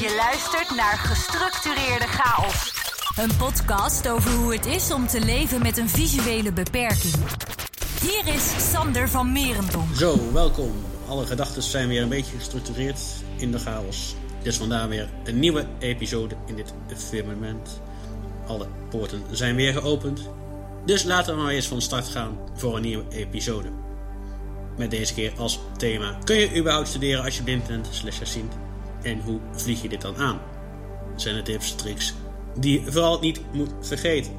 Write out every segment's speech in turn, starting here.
Je luistert naar Gestructureerde Chaos. Een podcast over hoe het is om te leven met een visuele beperking. Hier is Sander van Merendonk. Zo, welkom. Alle gedachten zijn weer een beetje gestructureerd in de chaos. Dus vandaar weer een nieuwe episode in dit firmament. Alle poorten zijn weer geopend. Dus laten we maar eens van start gaan voor een nieuwe episode. Met deze keer als thema: Kun je überhaupt studeren als je blind bent slash herziend? En hoe vlieg je dit dan aan? Zijn er tips, tricks die je vooral niet moet vergeten?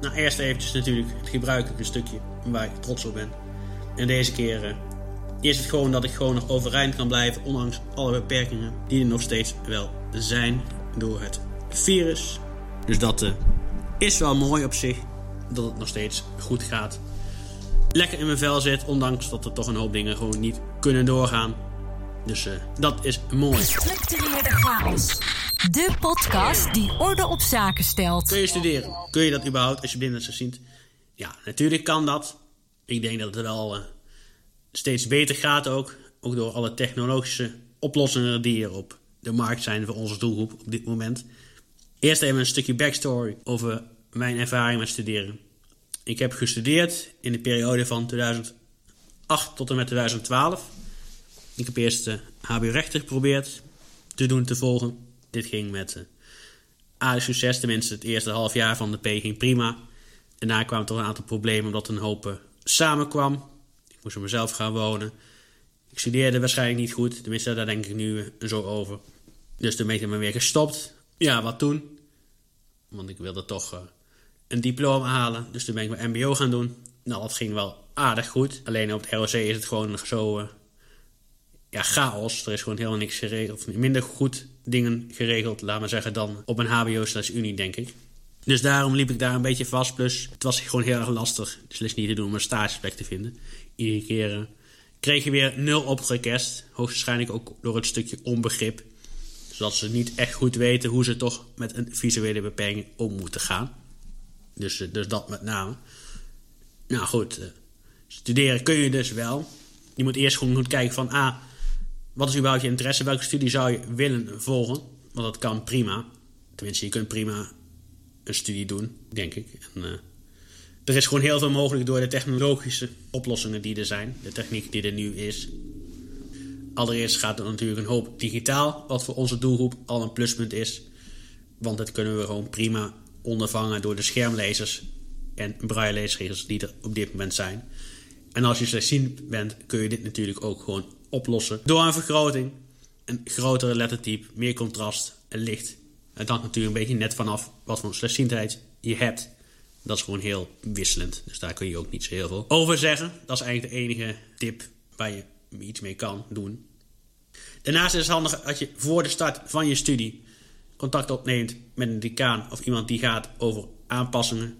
Nou, eerst eventjes natuurlijk het gebruikelijke stukje waar ik trots op ben. En deze keer uh, is het gewoon dat ik gewoon nog overeind kan blijven, ondanks alle beperkingen die er nog steeds wel zijn door het virus. Dus dat uh, is wel mooi op zich, dat het nog steeds goed gaat. Lekker in mijn vel zit, ondanks dat er toch een hoop dingen gewoon niet kunnen doorgaan. Dus uh, dat is mooi. Gestructureerde chaos. De podcast die orde op zaken stelt. Kun je studeren? Kun je dat überhaupt als je binnen zo ziet? Ja, natuurlijk kan dat. Ik denk dat het wel uh, steeds beter gaat ook. Ook door alle technologische oplossingen die er op de markt zijn voor onze doelgroep op dit moment. Eerst even een stukje backstory over mijn ervaring met studeren. Ik heb gestudeerd in de periode van 2008 tot en met 2012. Ik heb eerst de HBO-rechter geprobeerd te doen, te volgen. Dit ging met uh, aardig succes, tenminste het eerste half jaar van de P ging prima. Daarna kwamen toch een aantal problemen omdat een hoop uh, samenkwam. Ik moest op mezelf gaan wonen. Ik studeerde waarschijnlijk niet goed, tenminste daar denk ik nu zo over. Dus toen ben ik me weer gestopt. Ja, wat toen? Want ik wilde toch een diploma halen, dus toen ben ik mijn MBO gaan doen. Nou, dat ging wel aardig goed. Alleen op het ROC is het gewoon zo ja, chaos. Er is gewoon helemaal niks geregeld. Minder goed dingen geregeld, laat maar zeggen, dan op een HBO-unie, denk ik. Dus daarom liep ik daar een beetje vast. Plus, het was gewoon heel erg lastig. Dus niet te doen om een stageplek te vinden. Iedere keer uh, kreeg je weer nul opgekest. Hoogstwaarschijnlijk ook door het stukje onbegrip. Zodat ze niet echt goed weten hoe ze toch met een visuele beperking om moeten gaan. Dus, uh, dus dat met name. Nou goed, uh, studeren kun je dus wel. Je moet eerst gewoon goed kijken van... Ah, wat is überhaupt je interesse? Welke studie zou je willen volgen? Want dat kan prima. Tenminste, je kunt prima een studie doen, denk ik. En, uh, er is gewoon heel veel mogelijk door de technologische oplossingen die er zijn. De techniek die er nu is. Allereerst gaat er natuurlijk een hoop digitaal, wat voor onze doelgroep al een pluspunt is. Want dat kunnen we gewoon prima ondervangen door de schermlezers en braille-leesregels die er op dit moment zijn. En als je slechtziend bent, kun je dit natuurlijk ook gewoon oplossen door een vergroting, een grotere lettertype, meer contrast en licht. Het hangt natuurlijk een beetje net vanaf wat voor slechtziendheid je hebt. Dat is gewoon heel wisselend, dus daar kun je ook niet zo heel veel over zeggen. Dat is eigenlijk de enige tip waar je iets mee kan doen. Daarnaast is het handig dat je voor de start van je studie contact opneemt met een decaan of iemand die gaat over aanpassingen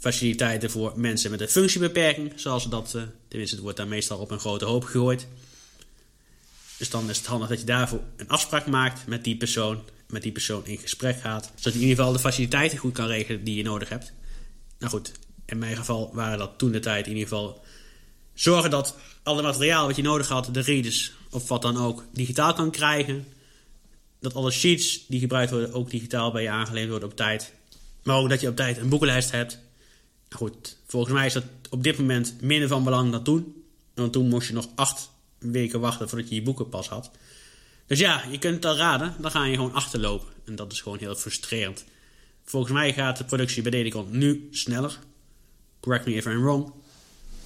faciliteiten voor mensen met een functiebeperking, zoals dat, uh, tenminste het wordt daar meestal op een grote hoop gegooid. Dus dan is het handig dat je daarvoor een afspraak maakt met die persoon, met die persoon in gesprek gaat, zodat je in ieder geval de faciliteiten goed kan regelen die je nodig hebt. Nou goed, in mijn geval waren dat toen de tijd in ieder geval zorgen dat alle materiaal wat je nodig had, de readers of wat dan ook, digitaal kan krijgen. Dat alle sheets die gebruikt worden ook digitaal bij je aangeleverd worden op tijd. Maar ook dat je op tijd een boekenlijst hebt Goed, volgens mij is dat op dit moment minder van belang dan toen. Want toen moest je nog acht weken wachten voordat je je boeken pas had. Dus ja, je kunt het al raden, dan ga je gewoon achterlopen. En dat is gewoon heel frustrerend. Volgens mij gaat de productie bij Dedicon nu sneller. Correct me if I'm wrong.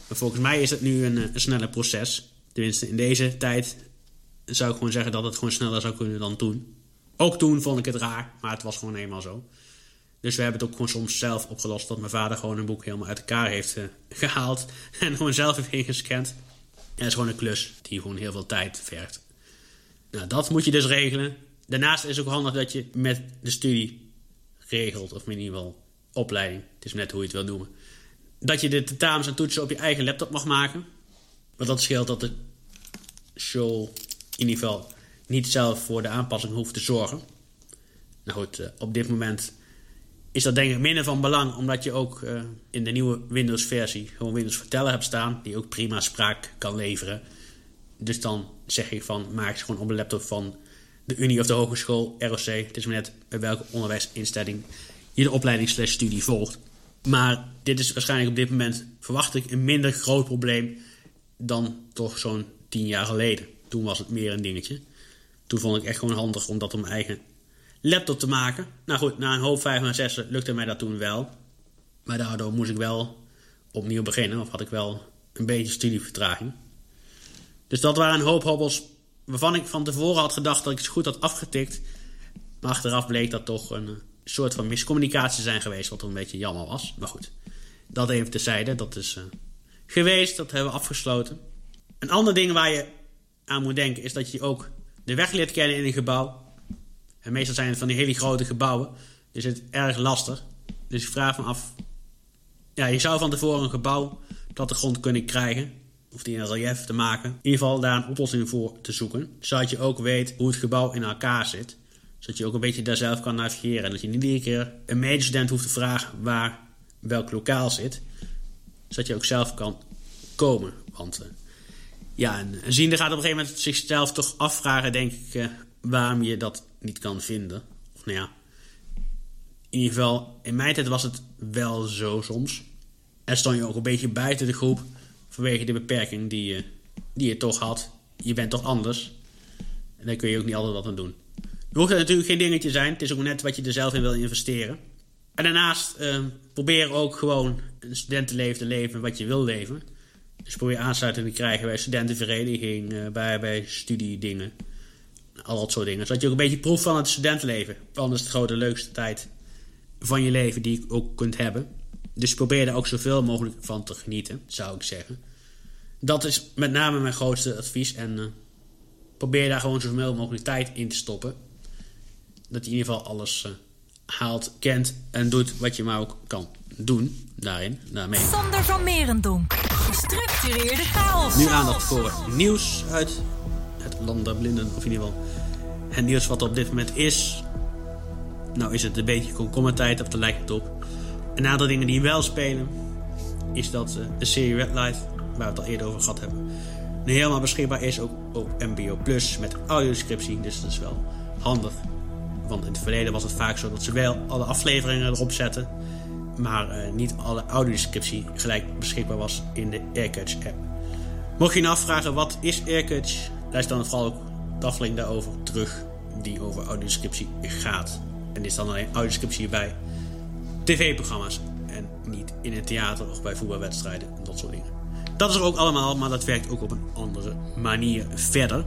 Maar volgens mij is het nu een, een sneller proces. Tenminste, in deze tijd zou ik gewoon zeggen dat het gewoon sneller zou kunnen dan toen. Ook toen vond ik het raar, maar het was gewoon eenmaal zo. Dus we hebben het ook gewoon soms zelf opgelost. Dat mijn vader gewoon een boek helemaal uit elkaar heeft uh, gehaald. En gewoon zelf heeft ingescand. En dat is gewoon een klus die gewoon heel veel tijd vergt. Nou, dat moet je dus regelen. Daarnaast is het ook handig dat je met de studie regelt. Of in ieder geval opleiding. Het is net hoe je het wil noemen. Dat je de tentamens en toetsen op je eigen laptop mag maken. Want dat scheelt dat de show in ieder geval niet zelf voor de aanpassing hoeft te zorgen. Nou goed, uh, op dit moment is dat denk ik minder van belang, omdat je ook uh, in de nieuwe Windows-versie gewoon Windows Vertellen hebt staan, die ook prima spraak kan leveren. Dus dan zeg ik van maak ze gewoon op een laptop van de Unie of de Hogeschool, ROC. Het is maar net bij welke onderwijsinstelling je de opleiding slash studie volgt. Maar dit is waarschijnlijk op dit moment, verwacht ik, een minder groot probleem dan toch zo'n tien jaar geleden. Toen was het meer een dingetje. Toen vond ik echt gewoon handig om dat op mijn eigen laptop te maken. Nou goed, na een hoop 5 en 6 lukte mij dat toen wel. Maar daardoor moest ik wel opnieuw beginnen. Of had ik wel een beetje studievertraging. Dus dat waren een hoop hobbels waarvan ik van tevoren had gedacht dat ik het goed had afgetikt. Maar achteraf bleek dat toch een eh, soort van miscommunicatie zijn geweest. Wat een beetje jammer was. Maar goed, dat even tezijde. Dat is uh, geweest. Dat hebben we afgesloten. Een ander ding waar je aan moet denken is dat je ook de weg leert kennen in een gebouw. En meestal zijn het van die hele grote gebouwen. Dus het is erg lastig. Dus ik vraag me af. Ja, je zou van tevoren een gebouw tot de grond kunnen krijgen. Of die in relief te maken. In ieder geval daar een oplossing voor te zoeken. Zodat je ook weet hoe het gebouw in elkaar zit. Zodat je ook een beetje daar zelf kan navigeren. En dat je niet iedere keer een medestudent hoeft te vragen waar welk lokaal zit. Zodat je ook zelf kan komen. Want uh, ja, een ziende gaat op een gegeven moment zichzelf toch afvragen, denk ik, uh, waarom je dat niet kan vinden. Of nou ja, in ieder geval, in mijn tijd was het wel zo soms. En stond je ook een beetje buiten de groep vanwege de beperking die je, die je toch had. Je bent toch anders. En daar kun je ook niet altijd wat aan doen. Nu hoeft natuurlijk geen dingetje zijn. Het is ook net wat je er zelf in wil investeren. En daarnaast uh, probeer ook gewoon een studentenleven te leven wat je wil leven. Dus probeer aansluiting te krijgen bij studentenvereniging, uh, bij, bij studiedingen. Al dat soort dingen. Zodat je ook een beetje proeft van het studentenleven. Want dat is de grote leukste tijd van je leven die je ook kunt hebben. Dus probeer er ook zoveel mogelijk van te genieten, zou ik zeggen. Dat is met name mijn grootste advies. En uh, probeer daar gewoon zoveel mogelijk tijd in te stoppen. Dat je in ieder geval alles uh, haalt, kent en doet wat je maar ook kan doen daarin. Daarmee. Sander van Merendonk. Gestructureerde chaos. Nu aandacht voor nieuws uit het land der blinden. Of in ieder geval het nieuws wat er op dit moment is. Nou is het een beetje komkommertijd, daar lijkt het op. Een aantal dingen die wel spelen, is dat uh, de serie Red Light, waar we het al eerder over gehad hebben, nu helemaal beschikbaar is ook op MBO Plus met audiodescriptie. Dus dat is wel handig. Want in het verleden was het vaak zo dat ze wel alle afleveringen erop zetten, maar uh, niet alle audiodescriptie gelijk beschikbaar was in de AirCatch app. Mocht je nou afvragen wat is AirCatch, luister dan vooral ook de aflevering daarover terug die over audiodescriptie gaat. En is dan alleen audiodescriptie bij tv-programma's en niet in het theater of bij voetbalwedstrijden en dat soort dingen. Dat is er ook allemaal, maar dat werkt ook op een andere manier verder.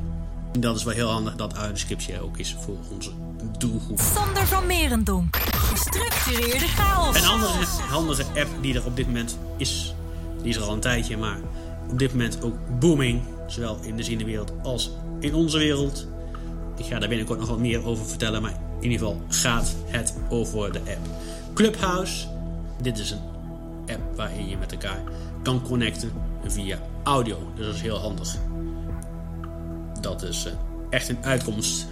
En dat is wel heel handig dat audiodescriptie er ook is voor onze doelgroep. Sander van Merendonk. Gestructureerde chaos. Een andere handige app die er op dit moment is, die is er al een tijdje, maar op dit moment ook booming. Zowel in de ziendewereld als in onze wereld. Ik ga daar binnenkort nog wat meer over vertellen, maar in ieder geval gaat het over de app. Clubhouse. Dit is een app waarin je met elkaar kan connecten via audio. Dus dat is heel handig. Dat is uh, echt een uitkomst,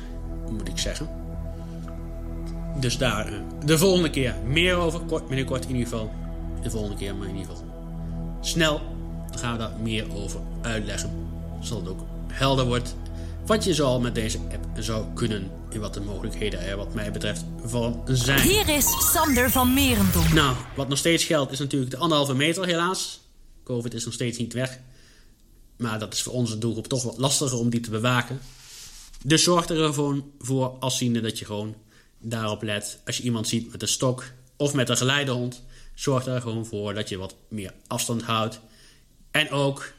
moet ik zeggen. Dus daar uh, de volgende keer meer over. Kort, binnenkort in ieder geval. De volgende keer, maar in ieder geval snel. Dan gaan we daar meer over uitleggen. Zodat het ook helder wordt wat je zoal met deze app zou kunnen en wat de mogelijkheden er wat mij betreft van zijn. Hier is Sander van Merendonk. Nou, wat nog steeds geldt is natuurlijk de anderhalve meter helaas. Covid is nog steeds niet weg. Maar dat is voor onze doelgroep toch wat lastiger om die te bewaken. Dus zorg er gewoon voor als ziende dat je gewoon daarop let. Als je iemand ziet met een stok of met een geleidehond, zorg er gewoon voor dat je wat meer afstand houdt. En ook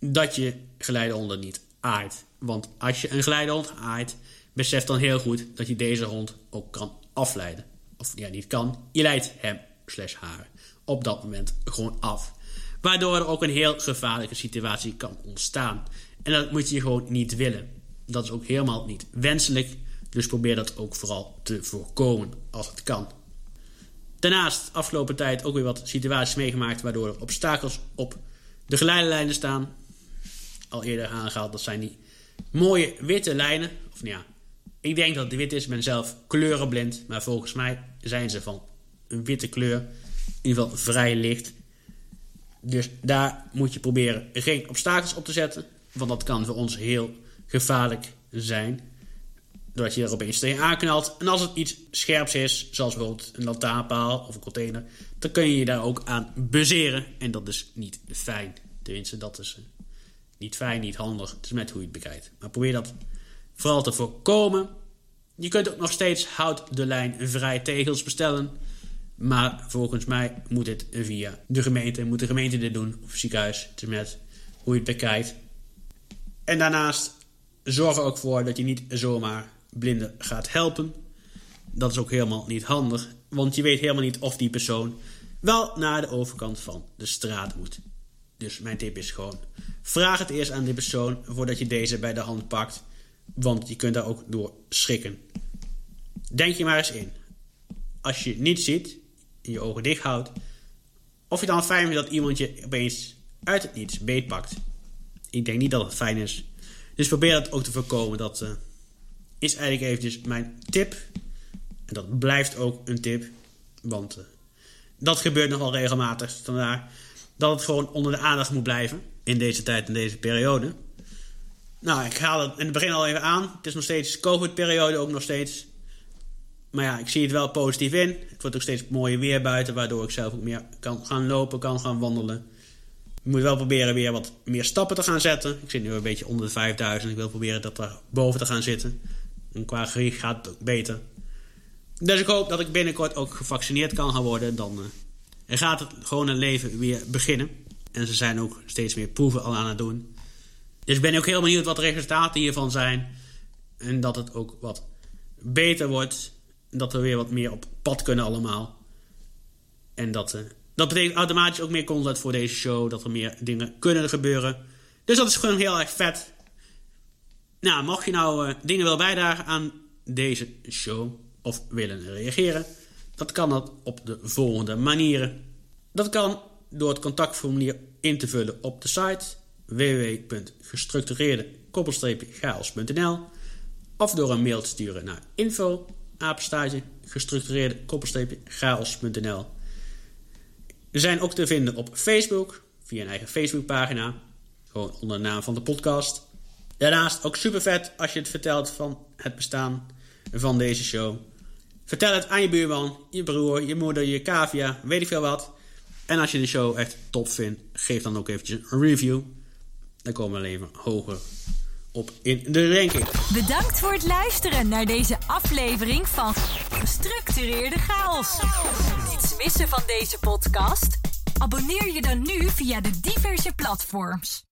dat je geleidehonden niet aait. Want als je een geleidehond aait, besef dan heel goed dat je deze hond ook kan afleiden. Of ja, niet kan. Je leidt hem slash haar op dat moment gewoon af. Waardoor er ook een heel gevaarlijke situatie kan ontstaan. En dat moet je gewoon niet willen. Dat is ook helemaal niet wenselijk. Dus probeer dat ook vooral te voorkomen als het kan. Daarnaast afgelopen tijd ook weer wat situaties meegemaakt waardoor er obstakels op de geleidelijnen staan. Al eerder aangehaald, dat zijn die mooie witte lijnen. Of nou ja, ik denk dat het wit is. Ik ben zelf kleurenblind. Maar volgens mij zijn ze van een witte kleur. In ieder geval vrij licht. Dus daar moet je proberen geen obstakels op te zetten. Want dat kan voor ons heel gevaarlijk zijn. Doordat je er opeens tegen aanknalt. En als het iets scherps is, zoals bijvoorbeeld een lantaarnpaal of een container, dan kun je je daar ook aan buzzeren. En dat is niet fijn. Tenminste, dat is eh, niet fijn, niet handig. Het is net hoe je het bekijkt. Maar probeer dat vooral te voorkomen. Je kunt ook nog steeds hout de lijn vrij tegels bestellen. Maar volgens mij moet dit via de gemeente. Moet de gemeente dit doen. Of ziekenhuis. Het is net hoe je het bekijkt. En daarnaast zorg er ook voor dat je niet zomaar blinden gaat helpen. Dat is ook helemaal niet handig. Want je weet helemaal niet of die persoon wel naar de overkant van de straat moet. Dus mijn tip is gewoon: vraag het eerst aan die persoon voordat je deze bij de hand pakt. Want je kunt daar ook door schrikken. Denk je maar eens in. Als je niet ziet en je ogen dicht houdt, of je dan fijn vindt dat iemand je opeens uit het niets beetpakt. Ik denk niet dat het fijn is. Dus probeer dat ook te voorkomen. Dat uh, is eigenlijk eventjes mijn tip. En dat blijft ook een tip. Want uh, dat gebeurt nogal regelmatig. Vandaar dat het gewoon onder de aandacht moet blijven. In deze tijd, in deze periode. Nou, ik haal het in het begin al even aan. Het is nog steeds COVID-periode, ook nog steeds. Maar ja, ik zie het wel positief in. Het wordt ook steeds mooier weer buiten, waardoor ik zelf ook meer kan gaan lopen, kan gaan wandelen. Ik moet wel proberen weer wat meer stappen te gaan zetten. Ik zit nu een beetje onder de 5000. Ik wil proberen dat er boven te gaan zitten. En qua gewicht gaat het ook beter. Dus ik hoop dat ik binnenkort ook gevaccineerd kan gaan worden. Dan uh, gaat het gewoon een leven weer beginnen. En ze zijn ook steeds meer proeven al aan het doen. Dus ik ben ook heel benieuwd wat de resultaten hiervan zijn. En dat het ook wat beter wordt. Dat we weer wat meer op pad kunnen allemaal. En dat, uh, dat betekent automatisch ook meer content voor deze show. Dat er meer dingen kunnen gebeuren. Dus dat is gewoon heel erg vet. Nou, mocht je nou uh, dingen willen bijdragen aan deze show. Of willen reageren. Dat kan dat op de volgende manieren. Dat kan door het contactformulier in te vullen op de site www.gestructureerde-chaos.nl of door een mail te sturen naar info gestructureerde-chaos.nl We zijn ook te vinden op Facebook via een eigen Facebookpagina, gewoon onder de naam van de podcast. Daarnaast ook super vet als je het vertelt van het bestaan van deze show. Vertel het aan je buurman, je broer, je moeder, je cavia, weet ik veel wat. En als je de show echt top vindt, geef dan ook eventjes een review. Dan komen we maar hoger op in de ranking. Bedankt voor het luisteren naar deze aflevering van Gestructureerde Chaos. Niets missen van deze podcast? Abonneer je dan nu via de diverse platforms.